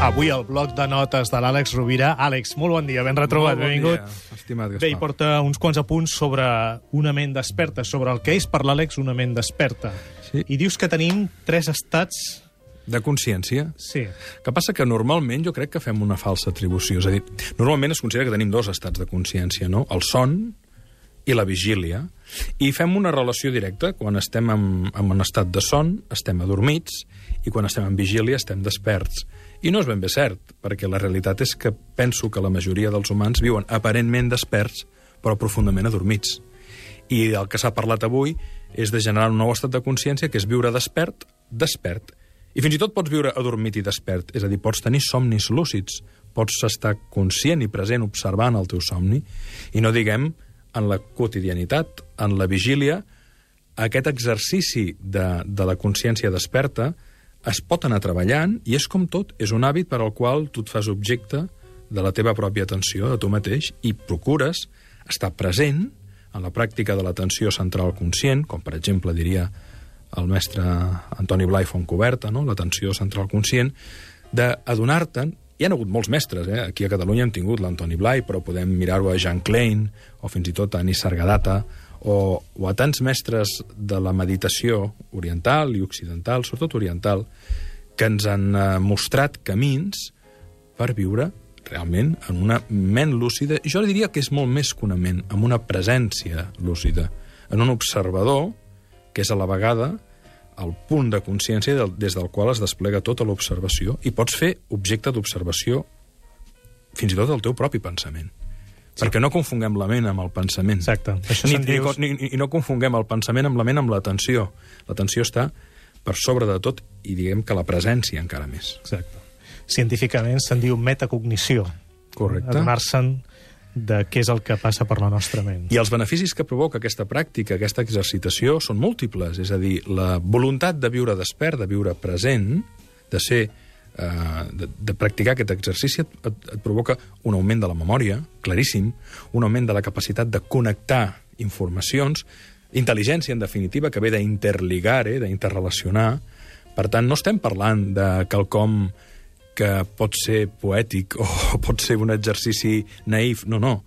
Avui el bloc de notes de l'Àlex Rovira. Àlex, molt bon dia, ben retrobat, Molt bon benvingut. dia, estimat Bé, Gaspar. porta uns quants apunts sobre una ment desperta, sobre el que és per l'Àlex una ment desperta. Sí. I dius que tenim tres estats... De consciència. Sí, que passa que normalment jo crec que fem una falsa atribució. És a dir, normalment es considera que tenim dos estats de consciència, no? El son i la vigília. I fem una relació directa. Quan estem en, en un estat de son, estem adormits, i quan estem en vigília, estem desperts. I no és ben bé cert, perquè la realitat és que penso que la majoria dels humans viuen aparentment desperts, però profundament adormits. I el que s'ha parlat avui és de generar un nou estat de consciència, que és viure despert, despert. I fins i tot pots viure adormit i despert, és a dir, pots tenir somnis lúcids, pots estar conscient i present observant el teu somni, i no diguem en la quotidianitat, en la vigília, aquest exercici de, de la consciència desperta es pot anar treballant i és com tot, és un hàbit per al qual tu et fas objecte de la teva pròpia atenció, de tu mateix, i procures estar present en la pràctica de l'atenció central conscient, com per exemple diria el mestre Antoni Blai Fontcoberta, no? l'atenció central conscient, d'adonar-te'n hi ha hagut molts mestres, eh? aquí a Catalunya hem tingut l'Antoni Blai, però podem mirar-ho a Jean Klein, o fins i tot a Anis Sargadata, o, o a tants mestres de la meditació oriental i occidental, sobretot oriental, que ens han eh, mostrat camins per viure realment en una ment lúcida, jo diria que és molt més que una ment, amb una presència lúcida, en un observador que és a la vegada el punt de consciència del, des del qual es desplega tota l'observació i pots fer objecte d'observació fins i tot del teu propi pensament. Sí. Perquè no confonguem la ment amb el pensament. exacte. Això Ni, ni, dius... ni, ni no confonguem el pensament amb la ment amb l'atenció. L'atenció està per sobre de tot i diguem que la presència encara més. Exacte. Científicament se'n diu metacognició. Correcte. Adonar-se'n de què és el que passa per la nostra ment. I els beneficis que provoca aquesta pràctica, aquesta exercitació, són múltiples. És a dir, la voluntat de viure despert, de viure present, de ser de, de practicar aquest exercici et, et, et provoca un augment de la memòria, claríssim, un augment de la capacitat de connectar informacions, intel·ligència, en definitiva, que ve d'interligar, eh, d'interrelacionar. Per tant, no estem parlant de quelcom que pot ser poètic o pot ser un exercici naïf. No, no.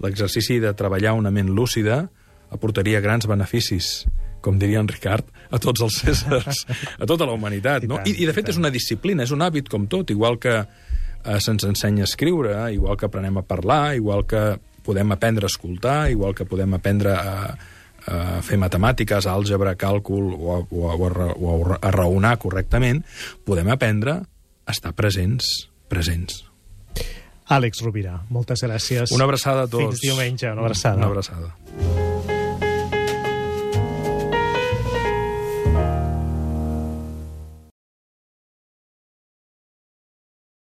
L'exercici de treballar una ment lúcida aportaria grans beneficis, com diria en Ricard, a tots els éssers, a tota la humanitat. No? I, I, de fet, és una disciplina, és un hàbit com tot, igual que eh, se'ns ensenya a escriure, igual que aprenem a parlar, igual que podem aprendre a escoltar, igual que podem aprendre a, a fer matemàtiques, àlgebra, càlcul o a, o, a, o, a, o a raonar correctament, podem aprendre a estar presents, presents. Àlex Rovira, moltes gràcies. Una abraçada a tots. Fins diumenge, una abraçada. Una abraçada.